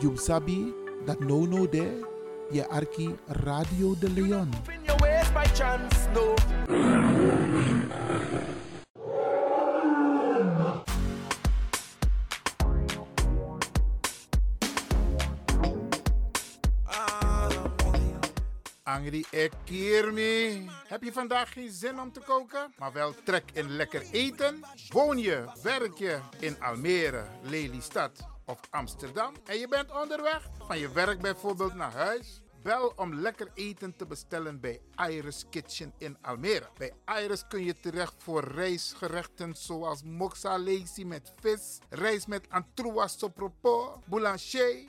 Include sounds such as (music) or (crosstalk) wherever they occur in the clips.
You sabi dat no no de je arki Radio de Leon. In your ways by chance, no. Angry Ekirmi. Heb je vandaag geen zin om te koken, maar wel trek in lekker eten? Woon je, werk je in Almere, Lelystad of Amsterdam en je bent onderweg van je werk bijvoorbeeld naar huis? Bel om lekker eten te bestellen bij Iris Kitchen in Almere. Bij Iris kun je terecht voor rijstgerechten zoals moxa lazy met vis, rijst met antroas sopropo, boulanger,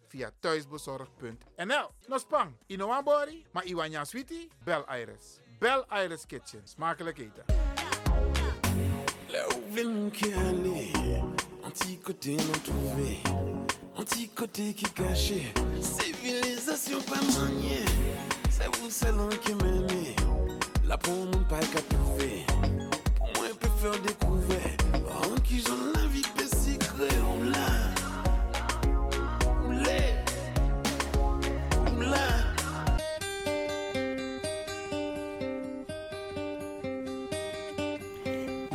Via thuisbezorgd.nl. Nospang, Inoambori, maar Iwanya Sweetie, Bel Iris. Bel Iris Kitchen. Smakelijk eten. Là où qui aller, anti-côté non trouvé, qui caché, civilisation pas c'est vous là pour moi découvrir, en la vie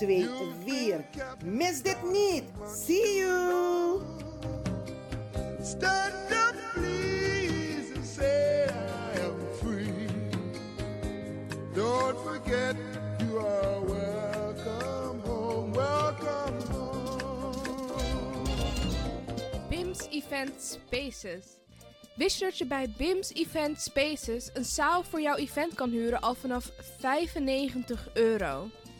2 4. Mis dit niet. See you! Stand up, please, and say I am free. Don't forget you are welcome home, welcome home. BIMS Event Spaces. Wist je dat je bij BIMS Event Spaces een zaal voor jouw event kan huren al vanaf 95 euro?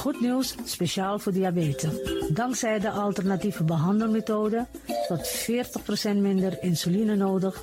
Goed nieuws, speciaal voor diabetes. Dankzij de alternatieve behandelmethode tot 40% minder insuline nodig,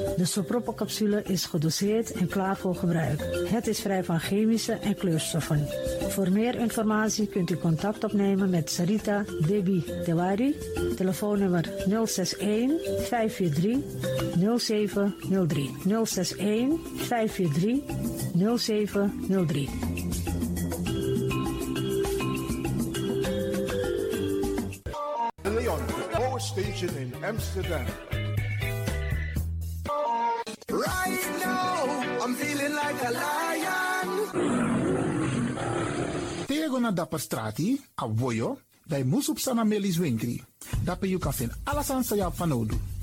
De sopropocapsule is gedoseerd en klaar voor gebruik. Het is vrij van chemische en kleurstoffen. Voor meer informatie kunt u contact opnemen met Sarita Debi Dewari. Telefoonnummer 061 543 0703. 061 543 0703. De Leon, the power station in Amsterdam. Lion. Tego go naar Dapper Strati, a Boyo, bij Moesop Sana Melis Winkri. Dapper you kan vinden alles aan Sayap van Odu.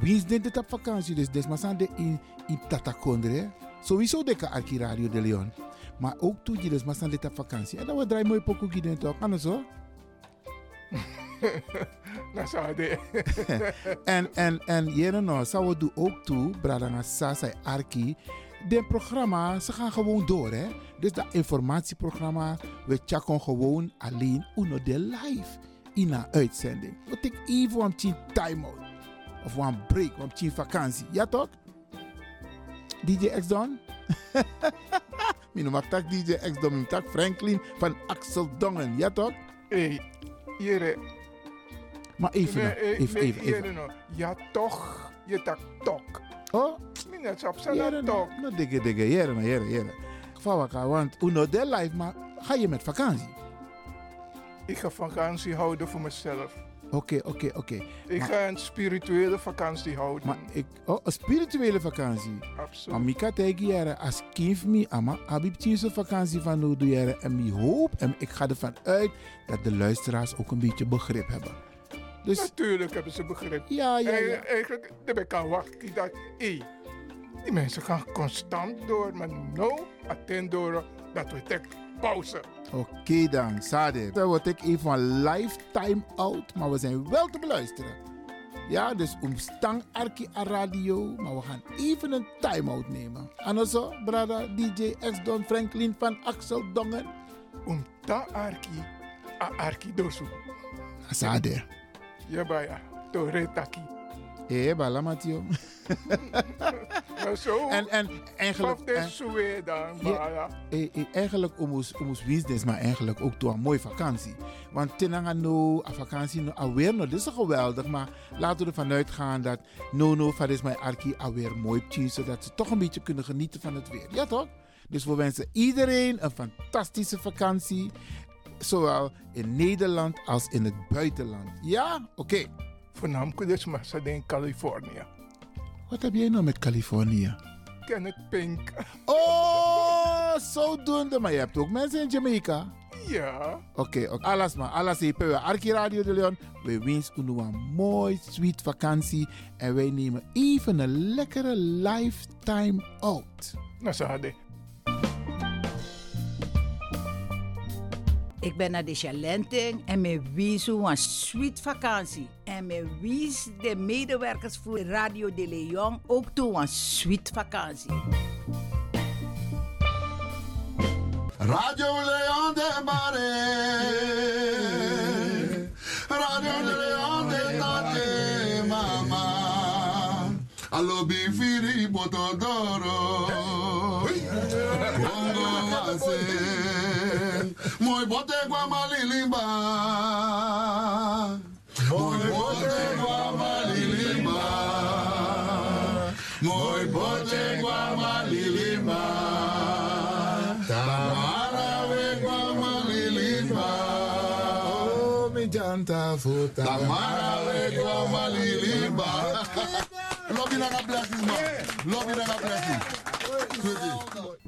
Wie is dit op vakantie? Dus des maar de in in Tatakondre. Sowieso de arki Radio de Leon. Maar ook toe je dus maar dit op vakantie. En dan we draaien mooi pokoe hier toch? Het zo? Dat (laughs) zou de. (laughs) en en en jere nou, zou we doen ook toe, Bradanga Sasa Arki. De programma, ze gaan gewoon door hè. Dus dat informatieprogramma, we checken gewoon alleen uno de live in een uitzending. We take even een time out. Of een break, een tien vakantie. Ja toch? DJ X Don? (laughs) Mino mag tak DJ X Don, tak Franklin van Axel Dongen. Ja toch? Hey, jere. Maar even, Nee, eh, even, nee, even, even. jere nou. Ja toch, je tak tok. Oh? Minat op zijn tok. no digge digge, jere, no, jere, jere. Fawaka, want uno de life, maar ga je met vakantie? Ik ga vakantie houden voor mezelf. Oké, oké, oké. Ik Maar- ga een spirituele vakantie houden. Maar ik, oh, een spirituele vakantie. Absoluut. Maar Mika tegen jaren, als kind me, ama, heb ik zo'n vakantie van jaren. En ik hoop en ik ga ervan uit dat de luisteraars ook een beetje begrip hebben. Dus Natuurlijk hebben ze begrip. Ja, ja, ja. En, eigenlijk, heb ik kan wachten dat, hé, die mensen gaan constant door, maar no, attend door dat we tek pauze. oké dan, Sade. Dan word ik even van lifetime out, maar we zijn wel te beluisteren. Ja, dus omstang Arki a radio, maar we gaan even een time-out nemen. En zo, brada DJ X Don Franklin van Axel Dongen. Omta Arki, a Arki dosu. Sade. Ja, baya, to retaki. Eh, bala Matio. Nou (laughs) zo. En, en eigenlijk... Dan, Ja, eh, eh, eigenlijk omus omus winstens, maar eigenlijk ook toe een mooie vakantie. Want tenanga no, a vakantie no, alweer no, dit is geweldig. Maar laten we ervan uitgaan dat no no, van is mijn arki alweer mooi tjie, zodat ze toch een beetje kunnen genieten van het weer. Ja toch? Dus we wensen iedereen een fantastische vakantie. Zowel in Nederland als in het buitenland. Ja? Oké. Voornamelijk dus in Californië. Wat heb jij nou met Californië? Kenneth Pink. Oh, zodoende. Maar je hebt ook mensen in Jamaica. Ja. Oké, oké. alles maar. Alles hier bij Arki Radio de Leon. We wensen u een mooi, sweet vakantie. En wij nemen even een lekkere lifetime out. Nou, hadden. Ik ben naar de Chalenting en me wies een sweet vakantie. En me wies de medewerkers voor Radio de Leon ook toe een sweet vakantie. Radio Leon de Mare. Radio de Leon de Tate Mama. Allo bifiri botodoro. Moi bote kwamali Mój Moi bote Mój botek Moi bote botek guamalilimba. Tamara we guamalilimba. Oh, mi janta futa. Tamara we guamalilimba. Love (laughs) you and bless you, man. Love you and bless you.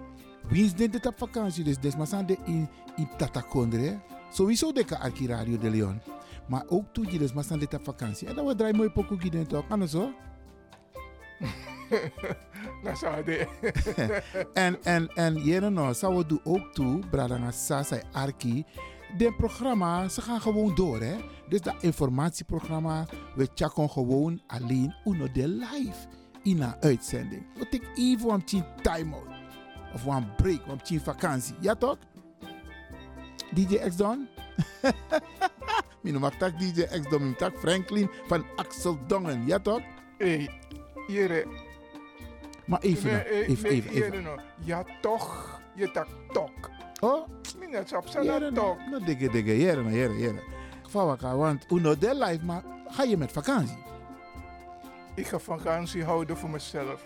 Wie is dit op vakantie? Dus des maar zijn de in, in Tatakondre. Sowieso de arki Radio de Leon. Maar ook toe maar zijn dit op vakantie. En dan we draaien mooi pokoe gids toch? Anders zo? (laughs) Nou, zou de. (laughs) en, en, en jere no, zou we doen ook toe, Bradanga Sasa Arki. De programma, ze gaan gewoon door, hè. Dus dat informatieprogramma, we checken gewoon alleen uno de live in een uitzending. We take even een tien time-out. Of een break, een tien vakantie. Ja toch? DJ X Don? (laughs) Mijn noem tak DJ X Don, mijn tak Franklin van Axel Dongen. Ja toch? Hey, jere. Maar even, Nee, nog, eh, even, even, even. jere no. Ja, toch. Je tak tok. Oh? Minat op zijn Jere, tok. no, no, dikke, dikke, jere, jere, jere. Geval want uno de life, maar ga je met vakantie? Ik ga vakantie houden voor mezelf.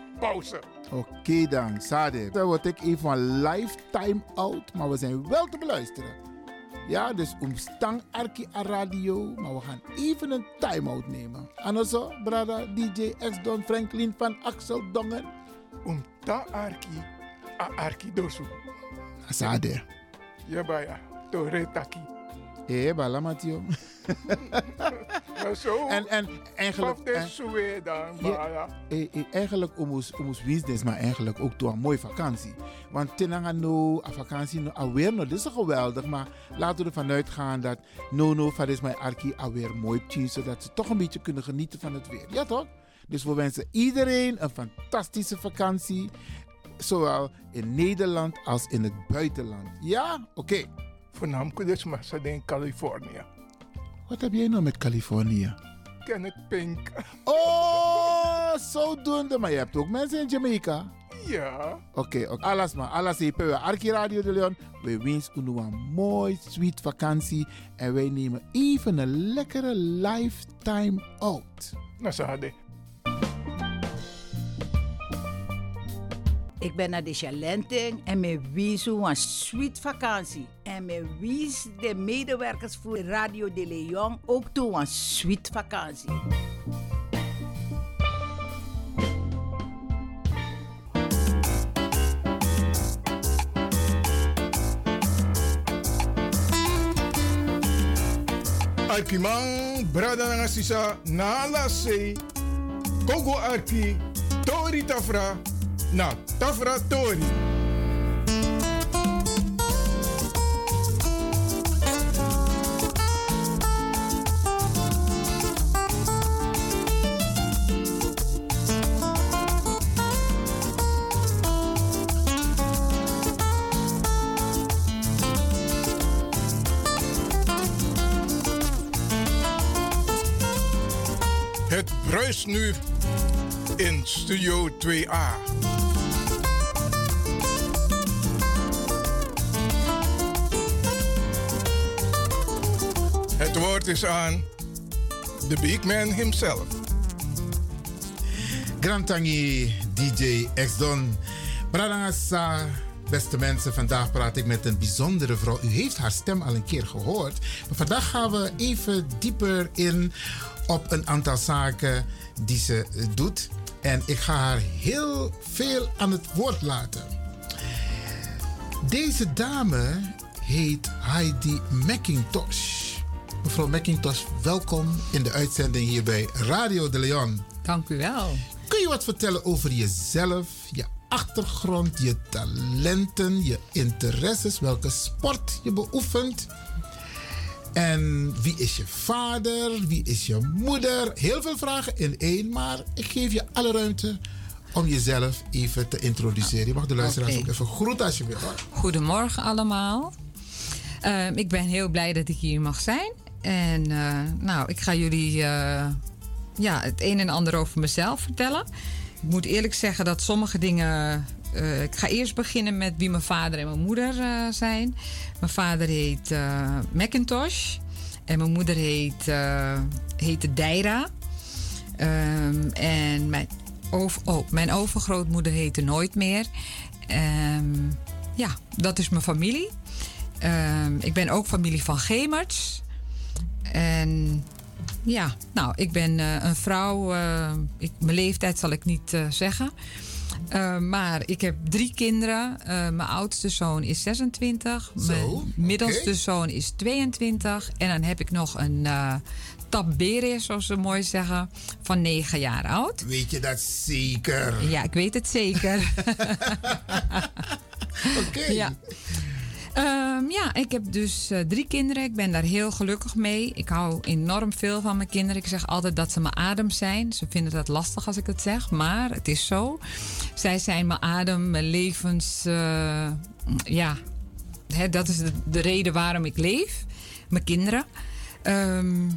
pauze. Oké dan, Sade. Dan word ik even van lifetime out, maar we zijn wel te beluisteren. Ja, dus omstang Arki a radio, maar we gaan even een time-out nemen. En zo, brada DJ X Don Franklin van Axel Dongen. Omta Arki, a Arki dosu. Sade. Ja, baya, to retaki. Eh, bala Matio. Maar zo. En, en eigenlijk... En- eh, eh, eigenlijk omus omus business, maar eigenlijk ook door een mooie vakantie. Want tenanga no, a vakantie no, alweer no, dit is geweldig, maar laten we ervan uitgaan dat no no, van is mijn arki alweer mooi tien, zodat ze toch een beetje kunnen genieten van het weer. Ja toch? Dus we wensen iedereen een fantastische vakantie, zowel in Nederland als in het buitenland. Ja? Oké. Voornamelijk dus maar in Californië. Wat heb jij nou met Californië? Kenneth Pink. Oh, zodoende. Maar je hebt ook mensen in Jamaica. Ja. Oké, oké. alles maar. Alles hier Arki Radio de Leon. We wensen u een mooi, sweet vakantie. En wij nemen even een lekkere lifetime out. Nou, hadden. Ik ben naar de Chalenting en me wies een sweet vakantie. En me wies de medewerkers voor Radio de Leon ook toe een sweet vakantie. Arkimang, brada nga sisa, nala se, kogo arki, tori tafra, na tafra tori. Het bruist nu in Studio 2A. Is aan de big man himself. Grantangi, DJ X-Don. Bradangasa, beste mensen, vandaag praat ik met een bijzondere vrouw. U heeft haar stem al een keer gehoord. Maar vandaag gaan we even dieper in op een aantal zaken die ze doet. En ik ga haar heel veel aan het woord laten. Deze dame heet Heidi McIntosh. Mevrouw McIntosh, welkom in de uitzending hier bij Radio de Leon. Dank u wel. Kun je wat vertellen over jezelf, je achtergrond, je talenten, je interesses, welke sport je beoefent? En wie is je vader? Wie is je moeder? Heel veel vragen in één, maar ik geef je alle ruimte om jezelf even te introduceren. Je mag de luisteraars ook even groeten als je hoor. Goedemorgen allemaal. Ehm, ik ben heel blij dat ik hier mag zijn. En eh, nou, ik ga jullie eh, ja, het een en ander over mezelf vertellen. Ik moet eerlijk zeggen dat sommige dingen. eh, ik ga eerst beginnen met wie mijn vader en mijn moeder zijn. Mijn vader heet Macintosh. En mijn moeder heet, heette Deira. Ehm, en mijn, over, oh, mijn overgrootmoeder heette Nooit meer. Ehm, ja, dat is mijn familie. Ehm, ik ben ook familie van Gemerts. En ja, nou, ik ben eh, een vrouw. eh, ik, mijn leeftijd zal ik niet eh, zeggen. Maar ik heb drie kinderen. Mijn oudste zoon is 26. Mijn Zo, middelste oké. zoon is 22. En dan heb ik nog een tabbere, zoals ze mooi zeggen, van 9 jaar oud. Weet je dat zeker? Ja, ik weet het zeker. (laughs) Oké. Ja. Ehm, ja, ik heb dus eh, drie kinderen. Ik ben daar heel gelukkig mee. Ik hou enorm veel van mijn kinderen. Ik zeg altijd dat ze mijn adem zijn. Ze vinden dat lastig als ik het zeg, maar het is zo. Zij zijn mijn adem, mijn levens. eh, ja, dat is de, de reden waarom ik leef. Mijn kinderen. Ehm,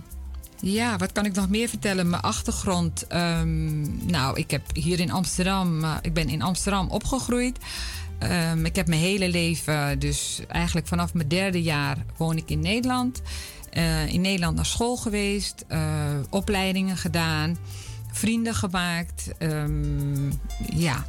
ja, wat kan ik nog meer vertellen? Mijn achtergrond. ehm, nou, ik heb hier in Amsterdam. eh, ik ben in Amsterdam opgegroeid. Ehm, ik heb mijn hele leven, dus eigenlijk vanaf mijn derde jaar, woon ik in Nederland. Eh, in Nederland naar school geweest, eh, opleidingen gedaan, vrienden gemaakt. ehm, ja.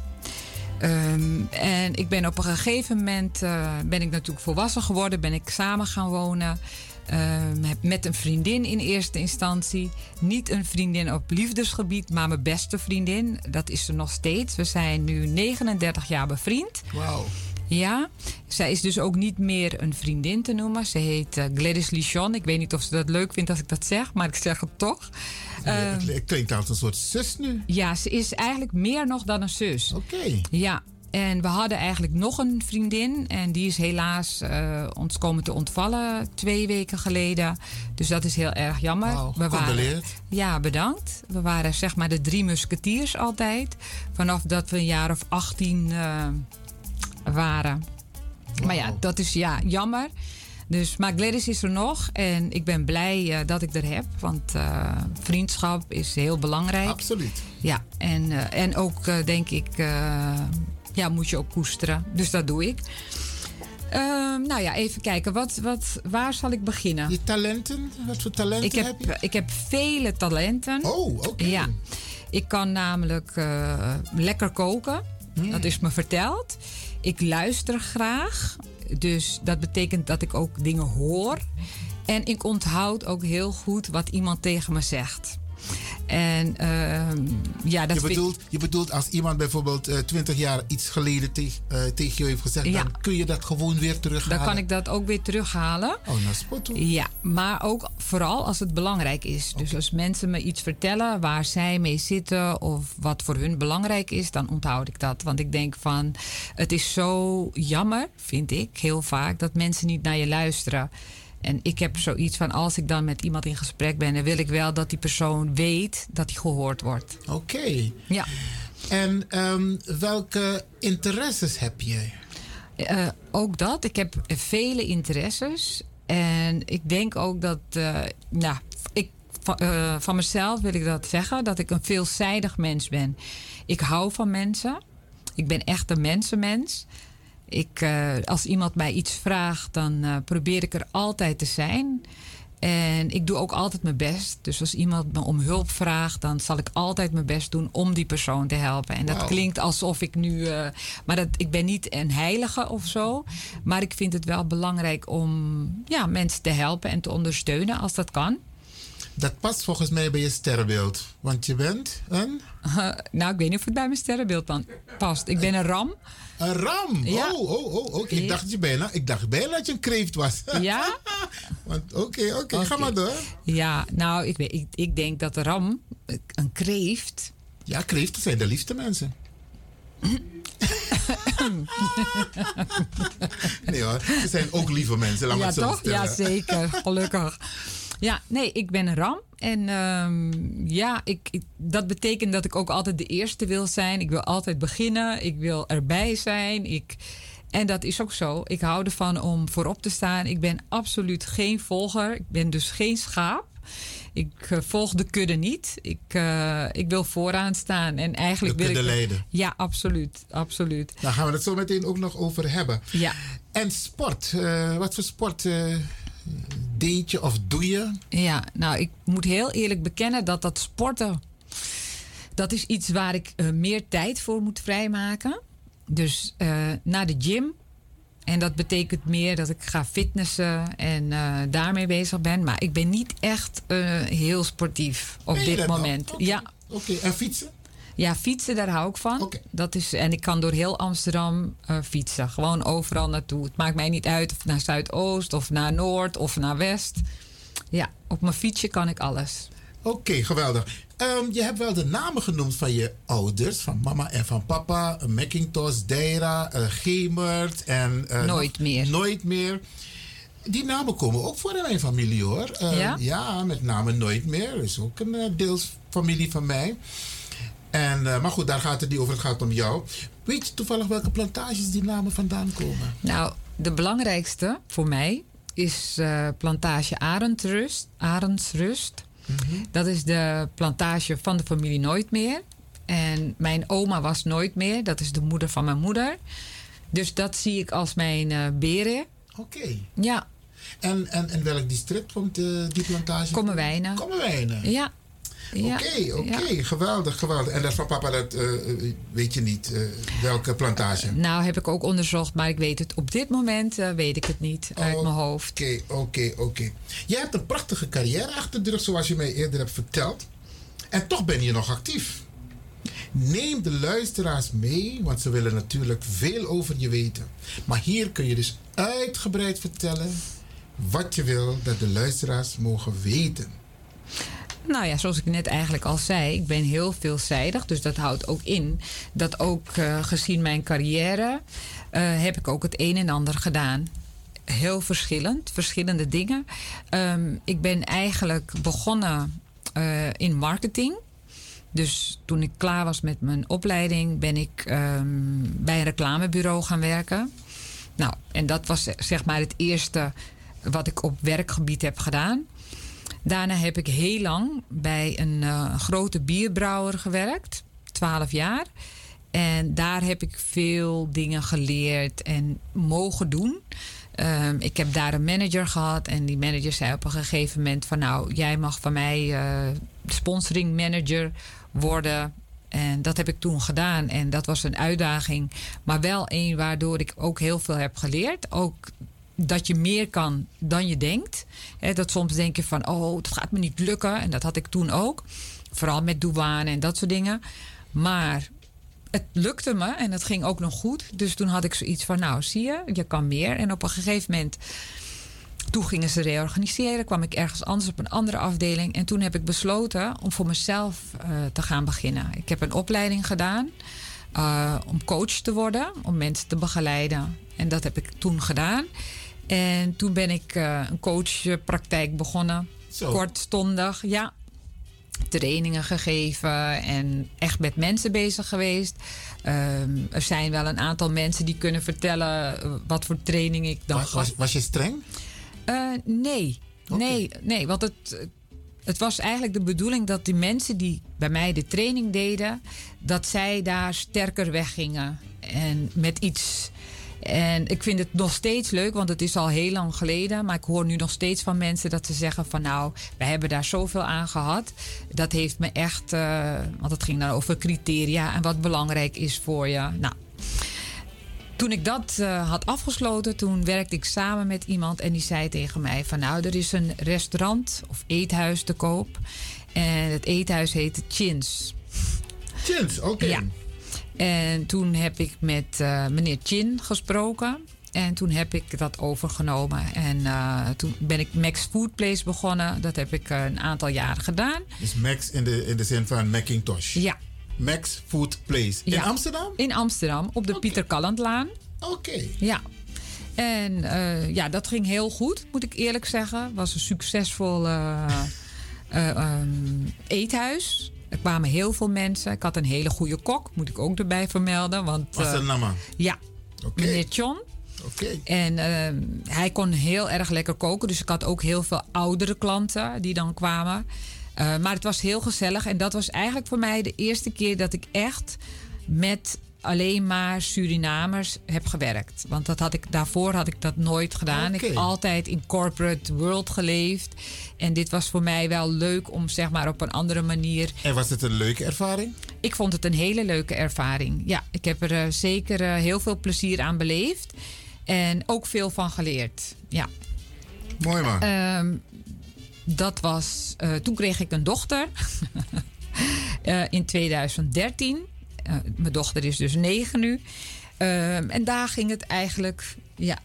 Ehm, en ik ben op een gegeven moment eh, ben ik natuurlijk volwassen geworden, ben ik samen gaan wonen. Ehm, met een vriendin in eerste instantie. Niet een vriendin op liefdesgebied, maar mijn beste vriendin. Dat is ze nog steeds. We zijn nu 39 jaar bevriend. Wauw. Ja, zij is dus ook niet meer een vriendin te noemen. Ze heet eh, Gladys Lichon. Ik weet niet of ze dat leuk vindt als ik dat zeg, maar ik zeg het toch. Het, het klinkt als een soort zus nu. ja, ze is eigenlijk meer nog dan een zus. Oké. Ja, en we hadden eigenlijk nog een vriendin. En die is helaas eh, ons komen te ontvallen twee weken geleden. Dus dat is heel erg jammer. Wauw, we waren, ja, bedankt. We waren zeg maar de drie musketiers altijd. Vanaf dat we een jaar of 18 eh, waren. Maar ja, dat is ja, jammer. Dus, maar Gladys is er nog en ik ben blij eh, dat ik er heb. Want vriendschap is heel belangrijk. Absoluut. Ja, en, en ook denk ik, ja, moet je ook koesteren. Dus dat doe ik. Ehm, nou ja, even kijken. Wat, wat, waar zal ik beginnen? Je talenten? Wat voor talenten ik heb, heb je? Ik heb vele talenten. Oh, oké. Ja. Ik kan namelijk eh, lekker koken. Hmm. Dat is me verteld. Ik luister graag. Dus dat betekent dat ik ook dingen hoor. En ik onthoud ook heel goed wat iemand tegen me zegt. En ehm, ja, dat je, bedoelt, je bedoelt als iemand bijvoorbeeld eh, 20 jaar iets geleden tegen eh, tegen je heeft gezegd, Ja. dan kun je dat gewoon weer terughalen. Dan kan ik dat ook weer terughalen. Oh, nou spot. Ja, maar ook vooral als het belangrijk is. Dus als mensen me iets vertellen waar zij mee zitten of wat voor hun belangrijk is, dan onthoud ik dat. Want ik denk van, het is zo jammer, vind ik heel vaak, dat mensen niet naar je luisteren. En ik heb zoiets van, als ik dan met iemand in gesprek ben, dan wil ik wel dat die persoon weet dat hij gehoord wordt. Oké. Ja. En ehm, welke interesses heb jij? Eh, ook dat. Ik heb vele interesses. En ik denk ook dat. eh, nou, ik, van, eh, van mezelf wil ik dat zeggen: dat ik een veelzijdig mens ben. Ik hou van mensen. Ik ben echt een mensenmens. Ik, eh, als iemand mij iets vraagt, dan eh, probeer ik er altijd te zijn. En ik doe ook altijd mijn best. Dus als iemand me om hulp vraagt, dan zal ik altijd mijn best doen om die persoon te helpen. En dat klinkt alsof ik nu. eh, maar dat, ik ben niet een heilige of zo. Maar ik vind het wel belangrijk om ja, mensen te helpen en te ondersteunen als dat kan. Dat past volgens mij bij je sterrenbeeld. Want je bent een... nou, ik weet niet of het bij mijn sterrenbeeld past. Ik ben een ram. Een ram? Ja. Oh, oh, oh. oké. Ik, dacht je bijna, ik dacht bijna dat je een kreeft was. (laughs) Ja? Want Oké, oké. Ga maar door. Ja, nou, ik, weet, ik, ik denk dat de ram, een kreeft. Ja, kreeften zijn de liefste mensen. (laughs) (laughs) nee hoor, ze zijn ook lieve mensen. Laat ja, het zo toch? stellen. Ja, zeker. (laughs) Gelukkig. Ja, nee, ik ben een ram. En ehm, ja, ik, ik- dat betekent dat ik ook altijd de eerste wil zijn. Ik wil altijd beginnen. Ik wil erbij zijn. Ik, en dat is ook zo. Ik hou ervan om voorop te staan. Ik ben absoluut geen volger. Ik ben dus geen schaap. Ik eh, volg de kudde niet. Ik, eh, ik wil vooraan staan. En eigenlijk De wil kudde ik. leiden. Ja, absoluut. absoluut. Daar gaan we het zo meteen ook nog over hebben. Ja. En sport. eh, wat voor sport deed je of doe je? Ja, nou, ik moet heel eerlijk bekennen dat dat sporten. Dat is iets waar ik meer tijd voor moet vrijmaken. Dus naar de gym. En dat betekent meer dat ik ga fitnessen en eh, daarmee bezig ben. Maar ik ben niet echt eh, heel sportief op dit moment. Ja. Oké, en fietsen? Ja, fietsen, daar hou ik van. Dat is, en ik kan door heel Amsterdam eh, fietsen. Gewoon overal naartoe. Het maakt mij niet uit of naar Zuidoost of naar Noord of naar West. Ja, op mijn fietsje kan ik alles. Oké, geweldig. Ehm, je hebt wel de namen genoemd van je ouders, van mama en van papa. Macintosh, Deira, uh, Gemert en... eh, Nooit meer. Nooit meer. Die namen komen ook voor in mijn familie hoor. Ehm, Ja? Ja, met name Nooit meer. is ook een eh, deels familie van mij. En, eh, maar goed, daar gaat het niet over. Het gaat om jou. Weet je toevallig welke plantages die namen vandaan komen? Nou, de belangrijkste voor mij is eh, plantage Arendsrust. Arendsrust. Dat is de plantage van de familie Nooit meer. En mijn oma was Nooit meer. Dat is de moeder van mijn moeder. Dus dat zie ik als mijn eh beren. Oké. Ja. En, en, en welk district komt eh, die plantage? Kommerwijnen. Kommerwijnen. Ja. Oké, oké, geweldig, geweldig. En dat van papa, dat eh, eh, weet je niet, eh, welke plantage? Nou, heb ik ook onderzocht, maar ik weet het op dit moment eh, weet ik het niet uit mijn hoofd. Oké, oké, oké. Jij hebt een prachtige carrière achter de rug, zoals je mij eerder hebt verteld. En toch ben je nog actief. Neem de luisteraars mee, want ze willen natuurlijk veel over je weten. Maar hier kun je dus uitgebreid vertellen wat je wil dat de luisteraars mogen weten. Nou ja, zoals ik net eigenlijk al zei, ik ben heel veelzijdig. Dus dat houdt ook in dat ook eh, gezien mijn carrière eh, heb ik ook het een en ander gedaan. Heel verschillend, verschillende dingen. Ehm, ik ben eigenlijk begonnen eh, in marketing. Dus toen ik klaar was met mijn opleiding, ben ik ehm, bij een reclamebureau gaan werken. Nou, en dat was zeg maar het eerste wat ik op werkgebied heb gedaan. Daarna heb ik heel lang bij een uh, grote bierbrouwer gewerkt, 12 jaar. En daar heb ik veel dingen geleerd en mogen doen. Um, ik heb daar een manager gehad en die manager zei op een gegeven moment van nou, jij mag van mij uh, sponsoring manager worden. En dat heb ik toen gedaan en dat was een uitdaging, maar wel een waardoor ik ook heel veel heb geleerd. Ook dat je meer kan dan je denkt. dat soms denk je van, oh, dat gaat me niet lukken. En dat had ik toen ook. Vooral met douane en dat soort dingen. Maar het lukte me en het ging ook nog goed. Dus toen had ik zoiets van, nou, zie je, je kan meer. En op een gegeven moment, toen gingen ze reorganiseren. kwam ik ergens anders op een andere afdeling. En toen heb ik besloten om voor mezelf uh, te gaan beginnen. Ik heb een opleiding gedaan uh, om coach te worden, om mensen te begeleiden. En dat heb ik toen gedaan. En toen ben ik uh, een coachpraktijk begonnen. Zo. Kortstondig, ja. Trainingen gegeven en echt met mensen bezig geweest. Um, er zijn wel een aantal mensen die kunnen vertellen uh, wat voor training ik dan was, was, was je streng? Uh, nee. Okay. nee, nee, want het, het was eigenlijk de bedoeling dat die mensen die bij mij de training deden, dat zij daar sterker weggingen. En met iets en ik vind het nog steeds leuk, want het is al heel lang geleden. Maar ik hoor nu nog steeds van mensen dat ze zeggen van nou, we hebben daar zoveel aan gehad. Dat heeft me echt, uh, want het ging dan over criteria en wat belangrijk is voor je. Nou, toen ik dat uh, had afgesloten, toen werkte ik samen met iemand en die zei tegen mij van nou, er is een restaurant of eethuis te koop. En het eethuis heet Chins. Chins, oké. Okay. Ja. En toen heb ik met uh, meneer Chin gesproken. En toen heb ik dat overgenomen. En uh, toen ben ik Max Food Place begonnen. Dat heb ik uh, een aantal jaren gedaan. Dus Max in de, in de zin van Macintosh? Ja. Max Food Place. In ja. Amsterdam? In Amsterdam, op de okay. Pieter Kallandlaan. Oké. Okay. Ja. En uh, ja, dat ging heel goed, moet ik eerlijk zeggen. Was een succesvol um, (laughs) eethuis. Er kwamen heel veel mensen. Ik had een hele goede kok, moet ik ook erbij vermelden. Want, Was dat uh, Ja, okay. meneer John. Okay. En uh, hij kon heel erg lekker koken. Dus ik had ook heel veel oudere klanten die dan kwamen. Uh, maar het was heel gezellig. En dat was eigenlijk voor mij de eerste keer dat ik echt met alleen maar Surinamers heb gewerkt. Want dat had ik, daarvoor had ik dat nooit gedaan. Okay. Ik heb altijd in corporate world geleefd. En dit was voor mij wel leuk om zeg maar op een andere manier. En was het een leuke ervaring? Ik vond het een hele leuke ervaring. Ja, ik heb er uh, zeker uh, heel veel plezier aan beleefd. En ook veel van geleerd. Ja. Mooi man. Uh, dat was. Uh, toen kreeg ik een dochter. (laughs) in 2013. Uh, mijn dochter is dus negen nu. Uh, en daar ging het eigenlijk. Ja.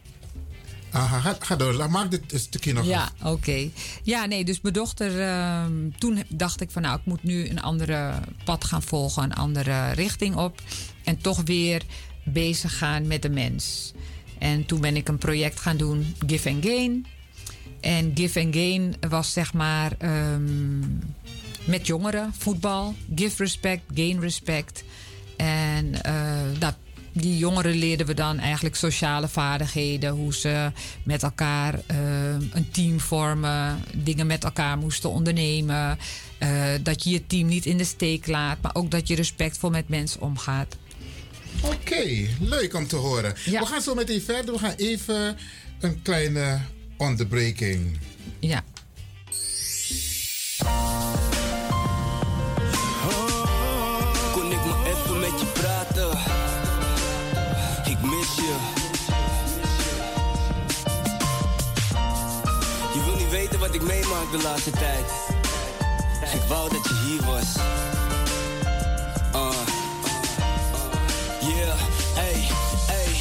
Aha, ga, ga door. Maak dit stukje nog Ja, oké. Okay. Ja, nee, dus mijn dochter. Uh, toen dacht ik van nou, ik moet nu een andere pad gaan volgen, een andere richting op. En toch weer bezig gaan met de mens. En toen ben ik een project gaan doen, Give and Gain. En Give and Gain was zeg maar um, met jongeren, voetbal. Give respect, gain respect. En uh, dat, die jongeren leerden we dan eigenlijk sociale vaardigheden. Hoe ze met elkaar uh, een team vormen. Dingen met elkaar moesten ondernemen. Uh, dat je je team niet in de steek laat. Maar ook dat je respectvol met mensen omgaat. Oké, okay, leuk om te horen. Ja. We gaan zo meteen verder. We gaan even een kleine onderbreking. Ja. ik meemaak de laatste tijd. Ik wou dat je hier was. Uh. Yeah, ey, ey.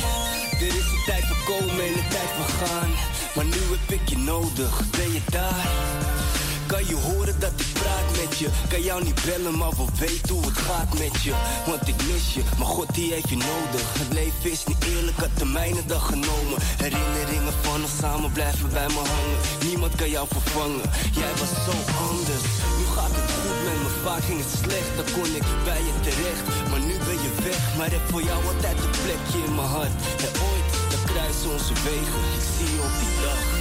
Dit is de tijd voor komen en de tijd voor gaan. Maar nu heb ik je nodig, ben je daar? Kan je horen dat ik praat met je? Kan jou niet bellen, maar wel weten hoe het gaat met je. Want ik mis je, maar God die heeft je nodig. Het leven is niet eerlijk, had de mijne dag genomen. Herinneringen van ons samen blijven bij me hangen. Niemand kan jou vervangen, jij was zo anders. Nu gaat het goed met me, vaak ging het slecht. Dan kon ik bij je terecht, maar nu ben je weg. Maar heb voor jou altijd een plekje in mijn hart. En ooit, dan kruisen onze wegen. Ik zie op die dag.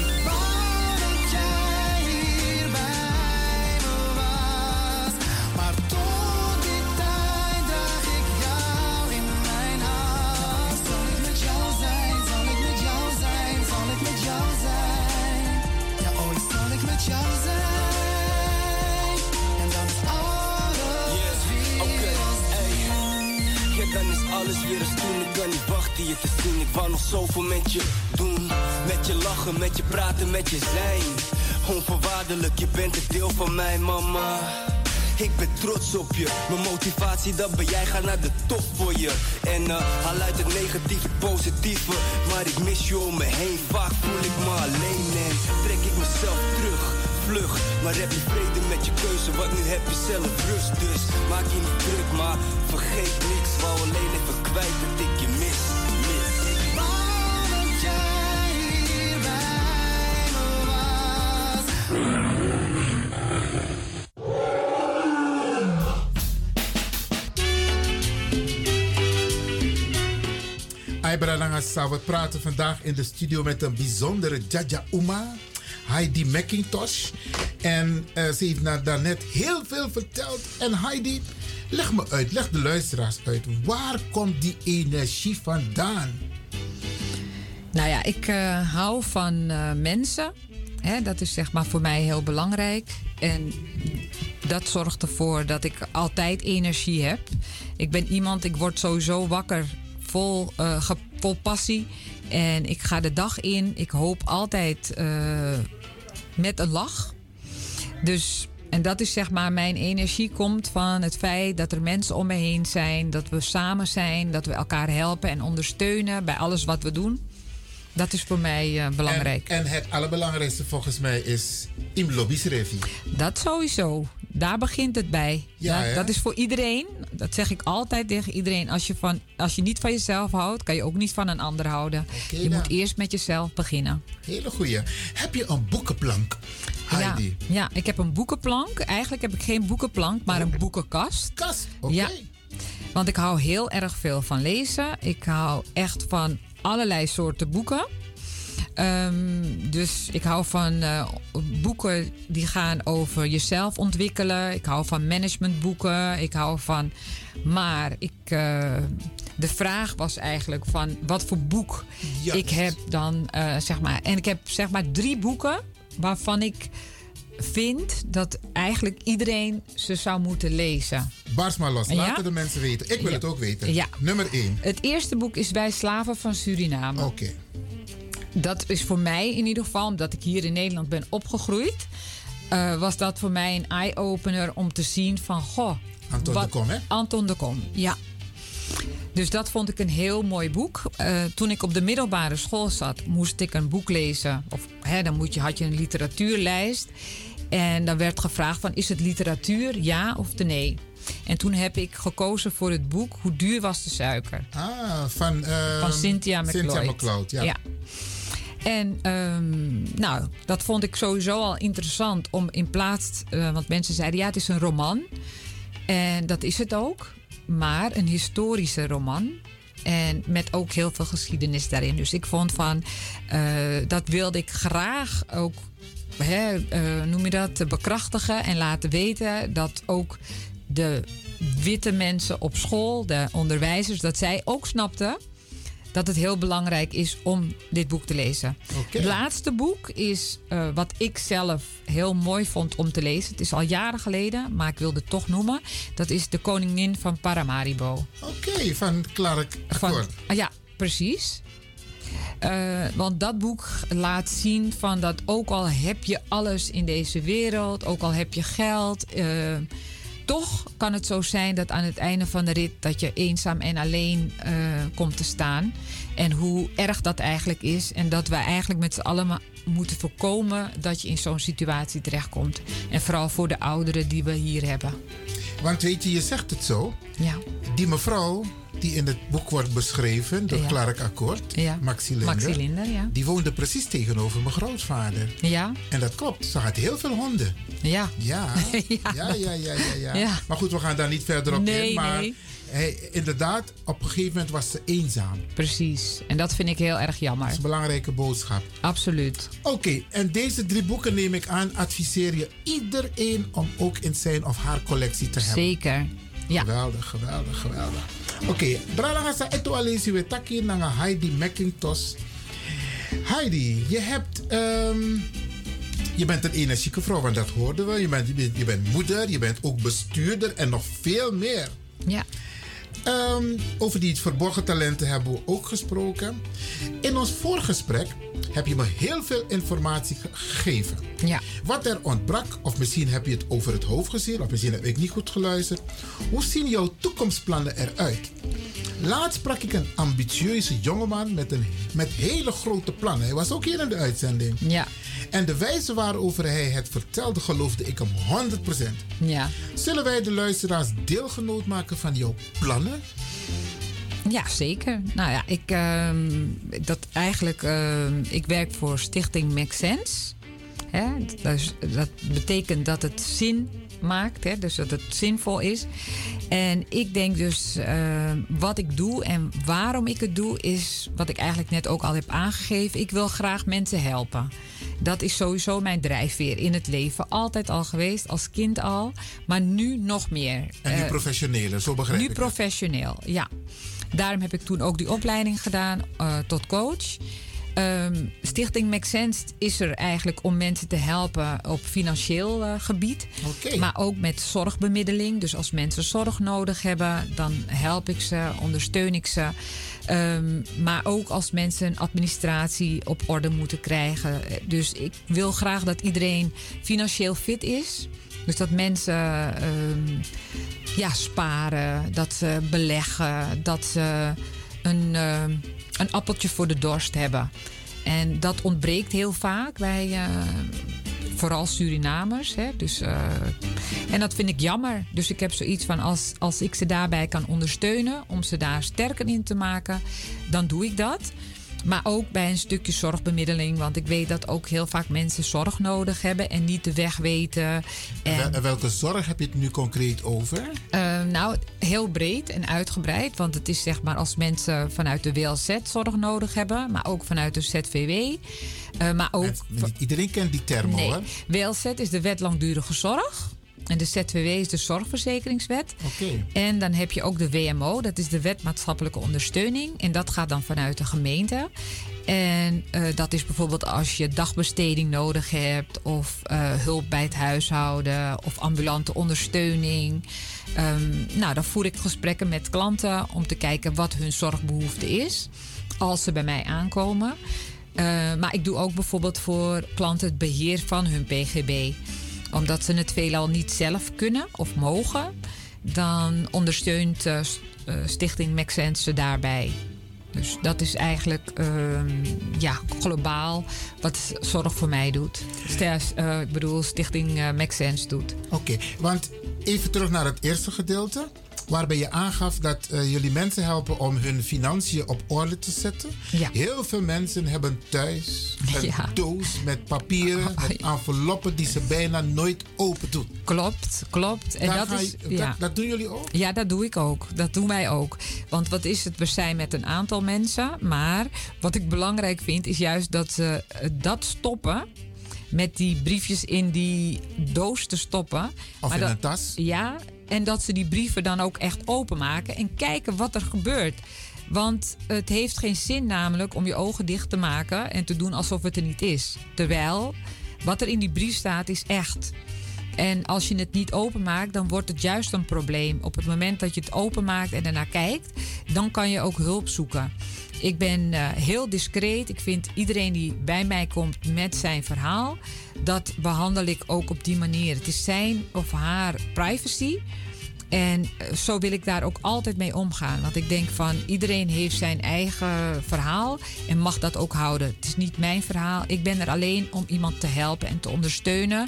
Alles weer toen. Ik kan niet wachten je te zien. Ik wou nog zoveel met je doen. Met je lachen, met je praten, met je zijn. Onvoorwaardelijk, je bent een deel van mij, mama. Ik ben trots op je. Mijn motivatie, dat ben jij. Ga naar de top voor je. En eh, haal uit het negatieve positieve. Maar ik mis je om me heen. Vaak voel ik me alleen en trek ik mezelf terug. Vlug, maar heb je vrede met je keuze, want nu heb je zelf rust. Dus maak je niet druk, maar vergeet niks. Wou alleen even kwijt dat ik je mis. mis. dat jij hier bij me was. We praten vandaag in de studio met een bijzondere Jaja Uma, Heidi McIntosh. En eh, ze heeft na- daarnet heel veel verteld. En Heidi, leg me uit, leg de luisteraars uit. Waar komt die energie vandaan? Nou ja, ik eh, hou van eh, mensen. Hè, dat is zeg maar voor mij heel belangrijk. En dat zorgt ervoor dat ik altijd energie heb. Ik ben iemand, ik word sowieso wakker vol, vol passie. En ik ga de dag in. Ik hoop altijd met een lach. Dus, en dat is zeg maar, mijn energie komt van het feit dat er mensen om me heen zijn. Dat we samen zijn. Dat we elkaar helpen en ondersteunen bij alles wat we doen. Dat is voor mij eh, belangrijk. En, en het allerbelangrijkste volgens mij is im lobby's revie. Dat sowieso. Daar begint het bij. Ja, dat, is voor iedereen. Dat zeg ik altijd tegen iedereen. Als je, van, als je niet van jezelf houdt, kan je ook niet van een ander houden. je dan. moet eerst met jezelf beginnen. Hele goeie. Heb je een boekenplank, Heidi? Ja, ja, ik heb een boekenplank. Eigenlijk heb ik geen boekenplank, maar een boekenkast. Kast, oké. Ja. Want ik hou heel erg veel van lezen. Ik hou echt van allerlei soorten boeken. Ehm, dus ik hou van eh, boeken die gaan over jezelf ontwikkelen. Ik hou van managementboeken. Ik hou van. Maar ik, eh, de vraag was eigenlijk van wat voor boek ik heb dan eh, zeg maar. En ik heb zeg maar drie boeken waarvan ik vind dat eigenlijk iedereen ze zou moeten lezen. Bars maar los, Ja? laten de mensen weten. Ik wil Ja. het ook weten. Ja. Nummer 1. Het eerste boek is Wij Slaven van Suriname. Oké. Dat is voor mij in ieder geval, omdat ik hier in Nederland ben opgegroeid, eh, was dat voor mij een eye-opener om te zien van, goh. Anton wat- de Kom, hè? Anton de Kom, ja. Dus dat vond ik een heel mooi boek. Eh, toen ik op de middelbare school zat, moest ik een boek lezen. Of hè, dan moet je, had je een literatuurlijst. En dan werd gevraagd van, is het literatuur, ja of de nee? En toen heb ik gekozen voor het boek Hoe duur was de suiker? Ah, van, eh, van Cynthia McLeod. Cynthia McLeod, ja. En ehm, nou, dat vond ik sowieso al interessant om in plaats... eh, want mensen zeiden, ja, het is een roman. En dat is het ook. Maar een historische roman. En met ook heel veel geschiedenis daarin. Dus ik vond van, eh, dat wilde ik graag ook, hè, eh, noem je dat, bekrachtigen. En laten weten dat ook de witte mensen op school, de onderwijzers, dat zij ook snapten dat het heel belangrijk is om dit boek te lezen. Het laatste boek is eh, wat ik zelf heel mooi vond om te lezen. Het is al jaren geleden, maar ik wilde het toch noemen. Dat is De Koningin van Paramaribo. Oké, van Clark Van, ah, ja, precies. Eh, want dat boek laat zien van dat ook al heb je alles in deze wereld, ook al heb je geld, eh, toch kan het zo zijn dat aan het einde van de rit dat je eenzaam en alleen eh, komt te staan. En hoe erg dat eigenlijk is. En dat we eigenlijk met z'n allen moeten voorkomen dat je in zo'n situatie terechtkomt. En vooral voor de ouderen die we hier hebben. Want weet je, je zegt het zo. Ja. Die mevrouw die in het boek wordt beschreven door Ja. Clark Akkoord, Ja. Maxi Linder, Maxi Linder, ja. die woonde precies tegenover mijn grootvader. Ja. En dat klopt, ze had heel veel honden. Ja. Ja, (laughs) ja, ja, ja, ja. Maar goed, we gaan daar niet verder op Nee, in. Maar nee. Hij, inderdaad, op een gegeven moment was ze eenzaam. Precies. En dat vind ik heel erg jammer. Dat is een belangrijke boodschap. Absoluut. Oké, en deze drie boeken neem ik aan, adviseer je iedereen om ook in zijn of haar collectie te hebben. Zeker. Ja. Geweldig, geweldig, geweldig. Oké, okay, Bralangasa eto alesi we taki nanga Heidi McIntosh. Heidi, je hebt... ehm, je bent een energieke vrouw, want dat hoorden we. Je bent, je bent, je bent moeder, je bent ook bestuurder en nog veel meer. Ja. Ehm, over die verborgen talenten hebben we ook gesproken. In ons voorgesprek heb je me heel veel informatie ge- gegeven. Ja. Wat er ontbrak, of misschien heb je het over het hoofd gezien, of misschien heb ik niet goed geluisterd. Hoe zien jouw toekomstplannen eruit? Laatst sprak ik een ambitieuze jongeman met, een, met hele grote plannen. Hij was ook hier in de uitzending. Ja. En de wijze waarover hij het vertelde, geloofde ik hem 100%. Ja. Zullen wij de luisteraars deelgenoot maken van jouw plannen? Ja, zeker. Nou ja, ik, ehm, dat eigenlijk, ehm, ik werk voor Stichting Make Sense. Hè? Dus, dat betekent dat het zin maakt, hè? dus dat het zinvol is. En ik denk dus, ehm, wat ik doe en waarom ik het doe, is wat ik eigenlijk net ook al heb aangegeven. Ik wil graag mensen helpen. Dat is sowieso mijn drijfveer in het leven. Altijd al geweest, als kind al, maar nu nog meer. En nu Eh, professioneler, zo begrijp nu ik. het. professioneel, ja. Daarom heb ik toen ook die opleiding gedaan eh, tot coach. Ehm, Stichting Make Sense is er eigenlijk om mensen te helpen op financieel eh, gebied. Maar ook met zorgbemiddeling. Dus als mensen zorg nodig hebben, dan help ik ze, ondersteun ik ze. Ehm, maar ook als mensen een administratie op orde moeten krijgen. Dus ik wil graag dat iedereen financieel fit is. Dus dat mensen ehm, ja, sparen, dat ze beleggen, dat ze een, een appeltje voor de dorst hebben. En dat ontbreekt heel vaak bij eh, vooral Surinamers. Hè? Dus, eh, en dat vind ik jammer. Dus ik heb zoiets van als, als ik ze daarbij kan ondersteunen om ze daar sterker in te maken, dan doe ik dat. Maar ook bij een stukje zorgbemiddeling. Want ik weet dat ook heel vaak mensen zorg nodig hebben en niet de weg weten. En En, wel- en welke zorg heb je het nu concreet over? eh, nou, heel breed en uitgebreid. Want het is zeg maar als mensen vanuit de WLZ zorg nodig hebben, maar ook vanuit de ZVW. eh, maar ook. Iedereen kent die term Nee, hoor. WLZ is de wet langdurige zorg. En de ZVW is de zorgverzekeringswet. Oké. En dan heb je ook de WMO, dat is de wet maatschappelijke ondersteuning. En dat gaat dan vanuit de gemeente. En eh, dat is bijvoorbeeld als je dagbesteding nodig hebt, of eh, hulp bij het huishouden, of ambulante ondersteuning. Ehm, nou, dan voer ik gesprekken met klanten om te kijken wat hun zorgbehoefte is als ze bij mij aankomen. Eh, maar ik doe ook bijvoorbeeld voor klanten het beheer van hun PGB. Omdat ze het veelal niet zelf kunnen of mogen, dan ondersteunt eh, eh, Stichting ze daarbij. Dus dat is eigenlijk ehm, ja, globaal wat Zorg voor mij doet. Eh, ik bedoel, Stichting Sense doet. Oké, want even terug naar het eerste gedeelte. Waarbij je aangaf dat eh, jullie mensen helpen om hun financiën op orde te zetten. Ja. Heel veel mensen hebben thuis een Ja. Oh, doos met papieren, met enveloppen die ze bijna nooit open doen. Klopt, klopt. En Daar dat, is, je- ja. dat, dat doen jullie ook? Ja, dat doe ik ook. Dat doen wij ook. Want wat is het? We zijn met een aantal mensen. Maar wat ik belangrijk vind, is juist dat ze eh, dat stoppen. Met die briefjes in die doos te stoppen. Of Maar in dat- een tas? Ja, en dat ze die brieven dan ook echt openmaken en kijken wat er gebeurt. Want het heeft geen zin namelijk om je ogen dicht te maken en te doen alsof het er niet is. Terwijl wat er in die brief staat is echt. En als je het niet openmaakt, dan wordt het juist een probleem. Op het moment dat je het openmaakt en ernaar kijkt, dan kan je ook hulp zoeken. Ik ben eh, heel discreet. Ik vind iedereen die bij mij komt met zijn verhaal, dat behandel ik ook op die manier. Het is zijn of haar privacy. En eh, zo wil ik daar ook altijd mee omgaan. Want ik denk van iedereen heeft zijn eigen verhaal en mag dat ook houden. Het is niet mijn verhaal. Ik ben er alleen om iemand te helpen en te ondersteunen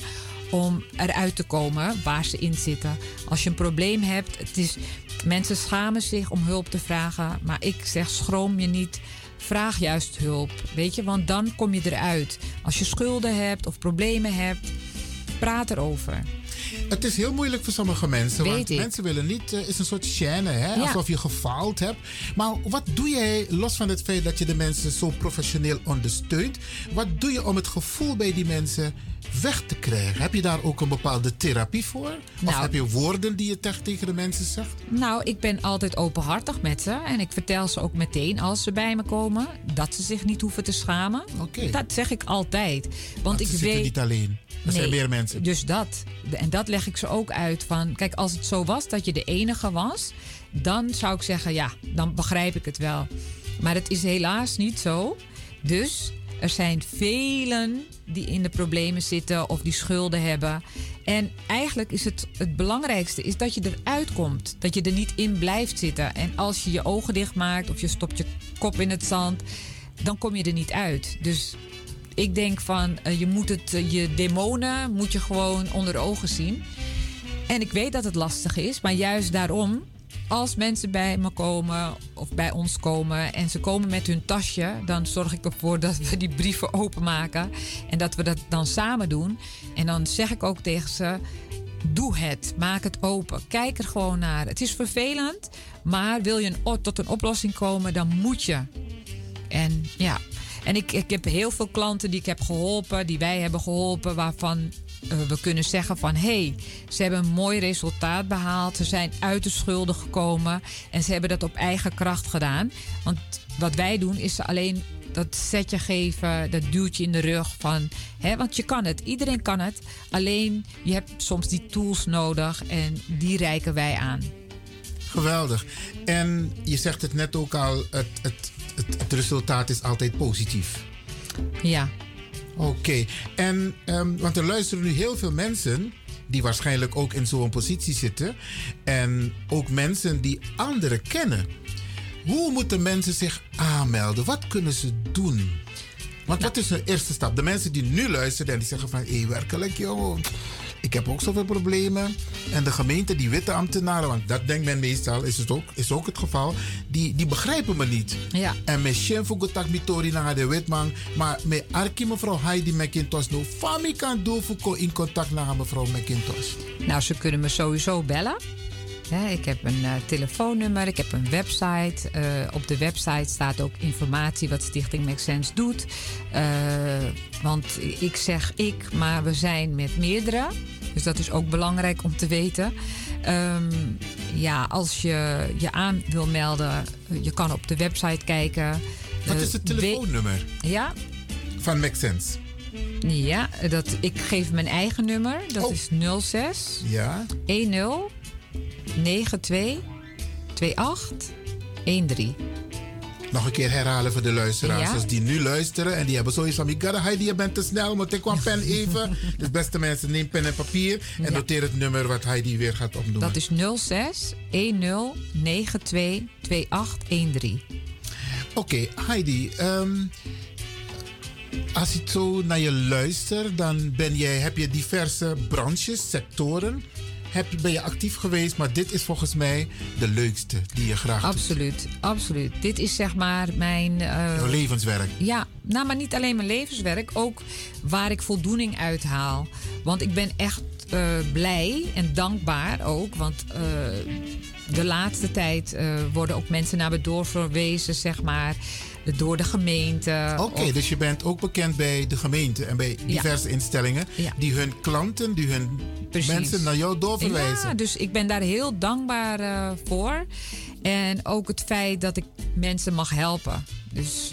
om eruit te komen waar ze in zitten. Als je een probleem hebt, het is, mensen schamen zich om hulp te vragen. Maar ik zeg schroom je niet. Vraag juist hulp, weet je, want dan kom je eruit. Als je schulden hebt of problemen hebt, praat erover. Het is heel moeilijk voor sommige mensen. Weet want ik. mensen willen niet, het is een soort chaîne, hè? Ja. alsof je gefaald hebt. Maar wat doe jij, los van het feit dat je de mensen zo professioneel ondersteunt, wat doe je om het gevoel bij die mensen weg te krijgen? Heb je daar ook een bepaalde therapie voor? of Nou. heb je woorden die je te- tegen de mensen zegt? Nou, ik ben altijd openhartig met ze. En ik vertel ze ook meteen als ze bij me komen dat ze zich niet hoeven te schamen. Dat zeg ik altijd. Want ze ik zitten weet. niet alleen. Er zijn meer mensen. Dus dat. En dat leg ik ze ook uit van. Kijk, als het zo was dat je de enige was, dan zou ik zeggen ja, dan begrijp ik het wel. Maar het is helaas niet zo. Dus er zijn velen die in de problemen zitten of die schulden hebben. En eigenlijk is het het belangrijkste is dat je eruit komt. Dat je er niet in blijft zitten. En als je je ogen dicht maakt of je stopt je kop in het zand, dan kom je er niet uit. Dus ik denk van eh, je moet het, eh, je demonen moet je gewoon onder de ogen zien. En ik weet dat het lastig is, maar juist daarom, als mensen bij me komen of bij ons komen en ze komen met hun tasje, dan zorg ik ervoor dat we die brieven openmaken en dat we dat dan samen doen. En dan zeg ik ook tegen ze: doe het, maak het open, kijk er gewoon naar. Het is vervelend, maar wil je een, tot een oplossing komen, dan moet je. En ja, en ik, ik heb heel veel klanten die ik heb geholpen, die wij hebben geholpen, waarvan we kunnen zeggen van hé, hey, ze hebben een mooi resultaat behaald. Ze zijn uit de schulden gekomen en ze hebben dat op eigen kracht gedaan. Want wat wij doen is alleen dat setje geven, dat duwtje in de rug van, hè, want je kan het, iedereen kan het. Alleen je hebt soms die tools nodig en die reiken wij aan. Geweldig. En je zegt het net ook al, het, het, het, het resultaat is altijd positief. Ja. Oké. En, ehm, want er luisteren nu heel veel mensen die waarschijnlijk ook in zo'n positie zitten. En ook mensen die anderen kennen. Hoe moeten mensen zich aanmelden? Wat kunnen ze doen? Want wat is de eerste stap? De mensen die nu luisteren en die zeggen van... hé, werkelijk joh, ik heb ook zoveel problemen. En de gemeente, die witte ambtenaren... want dat denkt men meestal, is, het ook, is ook het geval... die, die begrijpen me niet. Ja. En met Shem Gotak Mitori naar de witman... maar met Arki mevrouw Heidi McIntosh... no fami kan doen voor in contact naar mevrouw McIntosh. Nou, ze kunnen me sowieso bellen. Ik heb een eh, telefoonnummer, ik heb een website. Eh, op de website staat ook informatie wat Stichting Make Sense doet. Eh, want ik zeg ik, maar we zijn met meerdere. Dus dat is ook belangrijk om te weten. Ehm, ja, als je je aan wil melden, je kan op de website kijken. Wat is het telefoonnummer Ja, van Make Sense? ja dat, ik geef mijn eigen nummer. Dat is 06 Ja. 10 92 28 13. Nog een keer herhalen voor de luisteraars. Ja. Dus die nu luisteren en die hebben zoiets van... Heidi, je bent te snel, maar ik kwam pen even. (laughs) dus beste mensen, neem pen en papier... en Ja. noteer het nummer wat Heidi weer gaat opnoemen. Dat is 06 10 92 28 13. Oké, Heidi. ehm, als ik zo naar je luister, dan ben jij, heb je diverse branches, sectoren. Heb, ben je actief geweest, maar dit is volgens mij de leukste die je graag doet. Absoluut, absoluut. Dit is zeg maar mijn... Jouw levenswerk. Ja, nou, maar niet alleen mijn levenswerk, ook waar ik voldoening uit haal. Want ik ben echt eh, blij en dankbaar ook. Want eh, de laatste tijd eh, worden ook mensen naar me doorverwezen, zeg maar, door de gemeente. Oké, Of- dus je bent ook bekend bij de gemeente en bij diverse instellingen die hun klanten, die hun Precies. mensen naar jou doorverwijzen. Ja, dus ik ben daar heel dankbaar eh, voor. En ook het feit dat ik mensen mag helpen. Dus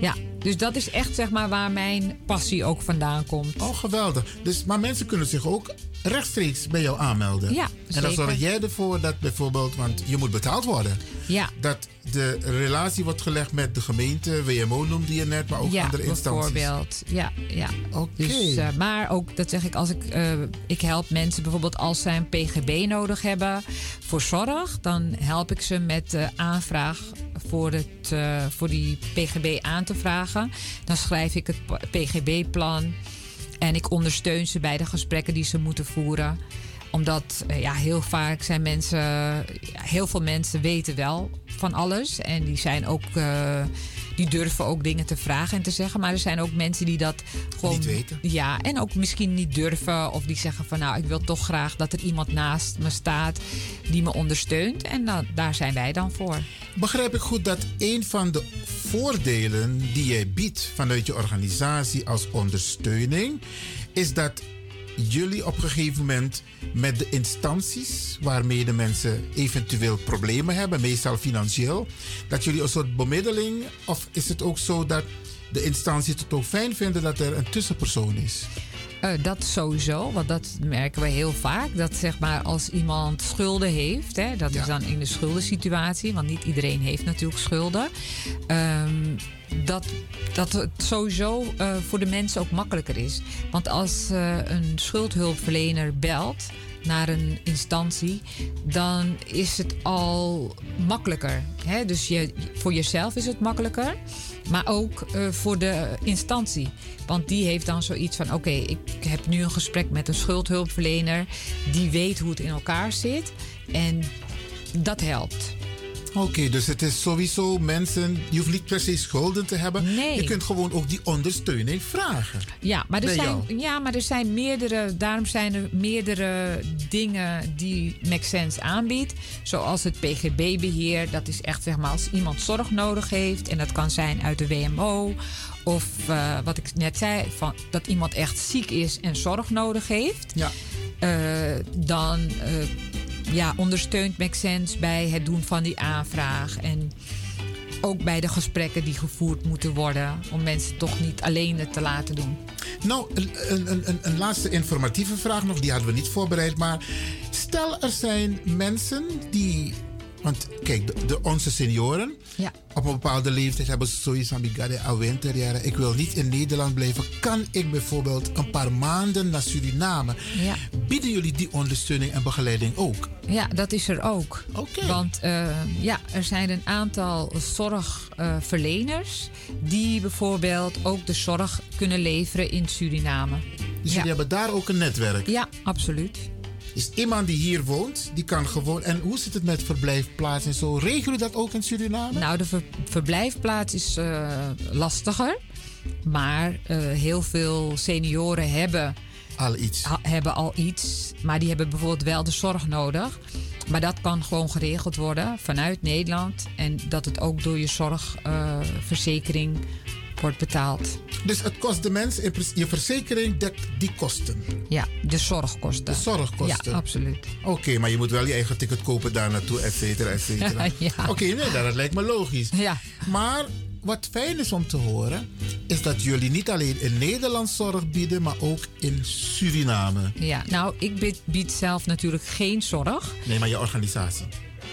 ja, dus dat is echt zeg maar waar mijn passie ook vandaan komt. Oh, geweldig. Dus, maar mensen kunnen zich ook rechtstreeks bij jou aanmelden. Ja, En dan zorg jij ervoor dat bijvoorbeeld, want je moet betaald worden. Ja. Dat de relatie wordt gelegd met de gemeente, WMO noemde je net, maar ook ja, andere instanties. bijvoorbeeld. Ja, ja. Oké. Dus, eh, maar ook, dat zeg ik, als ik, eh, ik help mensen bijvoorbeeld als zij een PGB nodig hebben voor zorg, dan help ik ze met de aanvraag voor, het, eh, voor die PGB aan te vragen. Dan schrijf ik het PGB-plan en ik ondersteun ze bij de gesprekken die ze moeten voeren omdat eh, ja, heel vaak zijn mensen, heel veel mensen weten wel van alles. En die zijn ook, eh, die durven ook dingen te vragen en te zeggen. Maar er zijn ook mensen die dat gewoon Niet weten. Ja, en ook misschien niet durven. Of die zeggen van nou, ik wil toch graag dat er iemand naast me staat die me ondersteunt. En dan, daar zijn wij dan voor. Begrijp ik goed dat een van de voordelen die jij biedt vanuit je organisatie als ondersteuning, is dat jullie op een gegeven moment met de instanties waarmee de mensen eventueel problemen hebben, meestal financieel, dat jullie een soort bemiddeling, of is het ook zo dat de instanties het ook fijn vinden dat er een tussenpersoon is? Eh, dat sowieso, want dat merken we heel vaak. Dat zeg maar als iemand schulden heeft, hè, dat is dan in de schuldensituatie, want niet iedereen heeft natuurlijk schulden. Ehm, dat, dat het sowieso eh, voor de mensen ook makkelijker is. Want als eh, een schuldhulpverlener belt naar een instantie, dan is het al makkelijker. Hè? Dus je, voor jezelf is het makkelijker, maar ook eh, voor de instantie. Want die heeft dan zoiets van: oké, ik heb nu een gesprek met een schuldhulpverlener, die weet hoe het in elkaar zit en dat helpt. Oké, dus het is sowieso mensen, je hoeft niet per se schulden te hebben. Nee. Je kunt gewoon ook die ondersteuning vragen. Ja, maar er zijn, jou. ja, maar er zijn meerdere, daarom zijn er meerdere dingen die Make Sense aanbiedt. Zoals het PGB-beheer. Dat is echt zeg maar als iemand zorg nodig heeft. En dat kan zijn uit de WMO. Of eh, wat ik net zei, van, dat iemand echt ziek is en zorg nodig heeft. Ja. Eh, dan eh, ja, ondersteunt Make Sense bij het doen van die aanvraag. En ook bij de gesprekken die gevoerd moeten worden. Om mensen toch niet alleen het te laten doen. Nou, een, een, een, een laatste informatieve vraag nog, die hadden we niet voorbereid. Maar stel er zijn mensen die. Want kijk, de, de- onze senioren. Ja. Op een bepaalde leeftijd hebben ze zoiets van: "Bigade, a winterjaren. Ik wil niet in Nederland blijven. Kan ik bijvoorbeeld een paar maanden naar Suriname? Ja. Bieden jullie die ondersteuning en begeleiding ook? Ja, dat is er ook. Oké. Want eh, ja, er zijn een aantal zorgverleners die bijvoorbeeld ook de zorg kunnen leveren in Suriname. Dus jullie hebben daar ook een netwerk? Ja, absoluut. Dus iemand die hier woont, die kan gewoon. En hoe zit het met verblijfplaats en zo? Regelen dat ook in Suriname? Nou, de ver- verblijfplaats is eh, lastiger. Maar eh, heel veel senioren hebben al iets. hebben al iets. Maar die hebben bijvoorbeeld wel de zorg nodig. Maar dat kan gewoon geregeld worden vanuit Nederland. En dat het ook door je zorgverzekering wordt betaald. Dus het kost de mens, je verzekering dekt die kosten. Ja, de zorgkosten. De zorgkosten. Ja, absoluut. Oké, maar je moet wel je eigen ticket kopen daar naartoe, et cetera, et cetera. (laughs) Ja. Oké, nee, dat lijkt me logisch. Ja. Maar wat fijn is om te horen, is dat jullie niet alleen in Nederland zorg bieden, maar ook in Suriname. Ja, nou, ik bied, bied zelf natuurlijk geen zorg. Nee, maar je organisatie.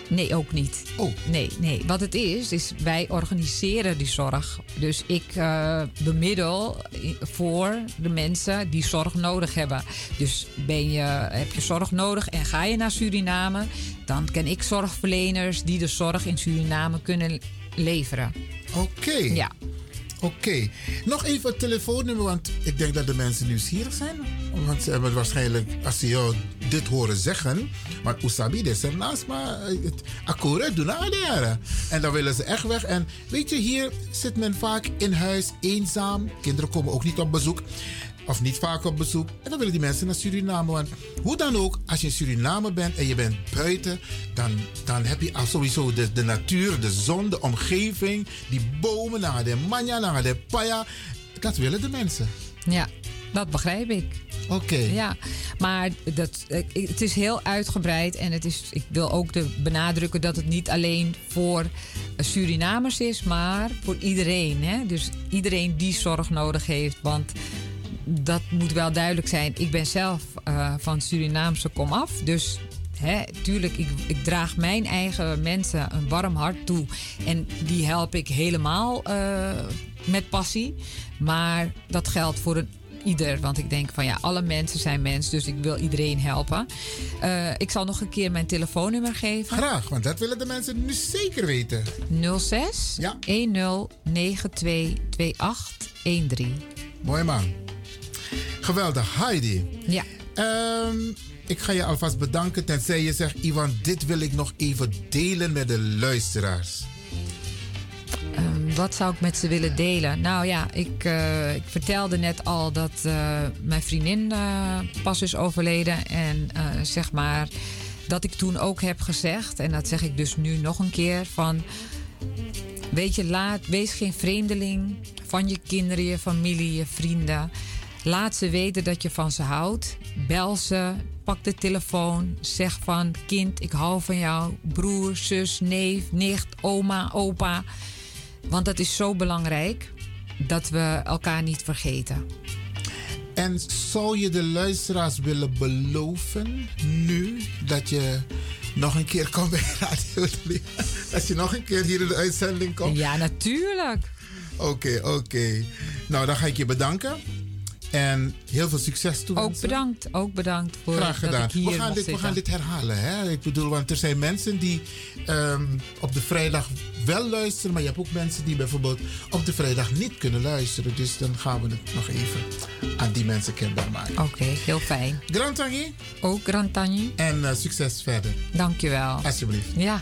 Nee, ook niet. Oh. Nee, nee. Wat het is, is wij organiseren die zorg. Dus ik eh, bemiddel voor de mensen die zorg nodig hebben. Dus ben je, heb je zorg nodig en ga je naar Suriname, dan ken ik zorgverleners die de zorg in Suriname kunnen leveren. Oké. Ja. Oké. Nog even het telefoonnummer, want ik denk dat de mensen nieuwsgierig zijn. Want ze hebben waarschijnlijk, als ze jou dit horen zeggen, want Usabi, is ernaast, maar eh, het akkoord doen jaren. En dan willen ze echt weg. En weet je, hier zit men vaak in huis eenzaam. Kinderen komen ook niet op bezoek. Of niet vaak op bezoek. En dan willen die mensen naar Suriname. Want hoe dan ook, als je in Suriname bent en je bent buiten, dan, dan heb je sowieso de, de natuur, de zon, de omgeving, die bomen, naar de manja, naar de paya. Dat willen de mensen. Ja, dat begrijp ik. Oké. Ja, maar dat, het is heel uitgebreid en het is, ik wil ook de benadrukken dat het niet alleen voor Surinamers is, maar voor iedereen. Hè? Dus iedereen die zorg nodig heeft. Want dat moet wel duidelijk zijn. Ik ben zelf eh, van Surinaamse komaf. Dus hè, tuurlijk, ik, ik draag mijn eigen mensen een warm hart toe. En die help ik helemaal eh, met passie. Maar dat geldt voor een ieder. Want ik denk van ja, alle mensen zijn mens. Dus ik wil iedereen helpen. Eh, ik zal nog een keer mijn telefoonnummer geven. Graag, want dat willen de mensen nu zeker weten. 06 ja. 10 92 28 13. Mooi man. Geweldig. Heidi. Ja. Ehm, ik ga je alvast bedanken tenzij je zegt... Ivan, dit wil ik nog even delen met de luisteraars. Ehm, wat zou ik met ze willen delen? Nou ja, ik, eh, ik vertelde net al dat eh, mijn vriendin eh, pas is overleden. En zeg maar dat ik toen ook heb gezegd, en dat zeg ik dus nu nog een keer: van weet je, laat, wees geen vreemdeling van je kinderen, je familie, je vrienden. Laat ze weten dat je van ze houdt. Bel ze, pak de telefoon, zeg van kind, ik hou van jou. Broer, zus, neef, nicht, oma, opa. Want dat is zo belangrijk dat we elkaar niet vergeten. En zou je de luisteraars willen beloven nu dat je nog een keer komt bij Radio? Als je nog een keer hier in de uitzending komt? Ja, natuurlijk. Oké, oké. Nou, dan ga ik je bedanken. En heel veel succes toe. Ook bedankt, ook bedankt voor Graag gedaan. dat ik hier we, gaan dit, we gaan dit herhalen. Hè? Ik bedoel, want er zijn mensen die ehm, op de vrijdag wel luisteren. Maar je hebt ook mensen die bijvoorbeeld op de vrijdag niet kunnen luisteren. Dus dan gaan we het nog even aan die mensen kenbaar maken. Oké, heel fijn. Grand Tangi. Ook Grand Tangi. En eh, succes verder. Dankjewel. Alsjeblieft. Ja.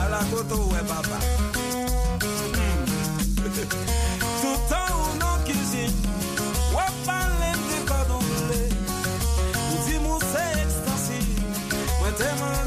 Alakoto we baba. Hmm. (laughs) Toutan ou nan kizin We palen di kodon ble Ou di mou se ekstansi Mwen teman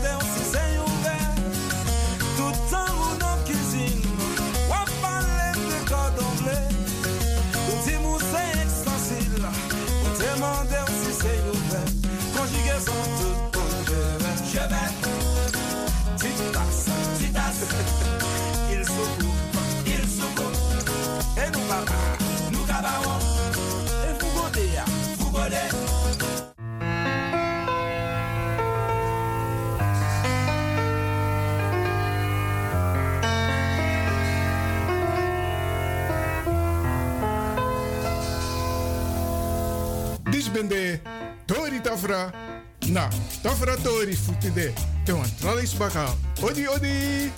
Tafra. Na, Tafra Tori futi. Te wan tralis baka. Odi odi.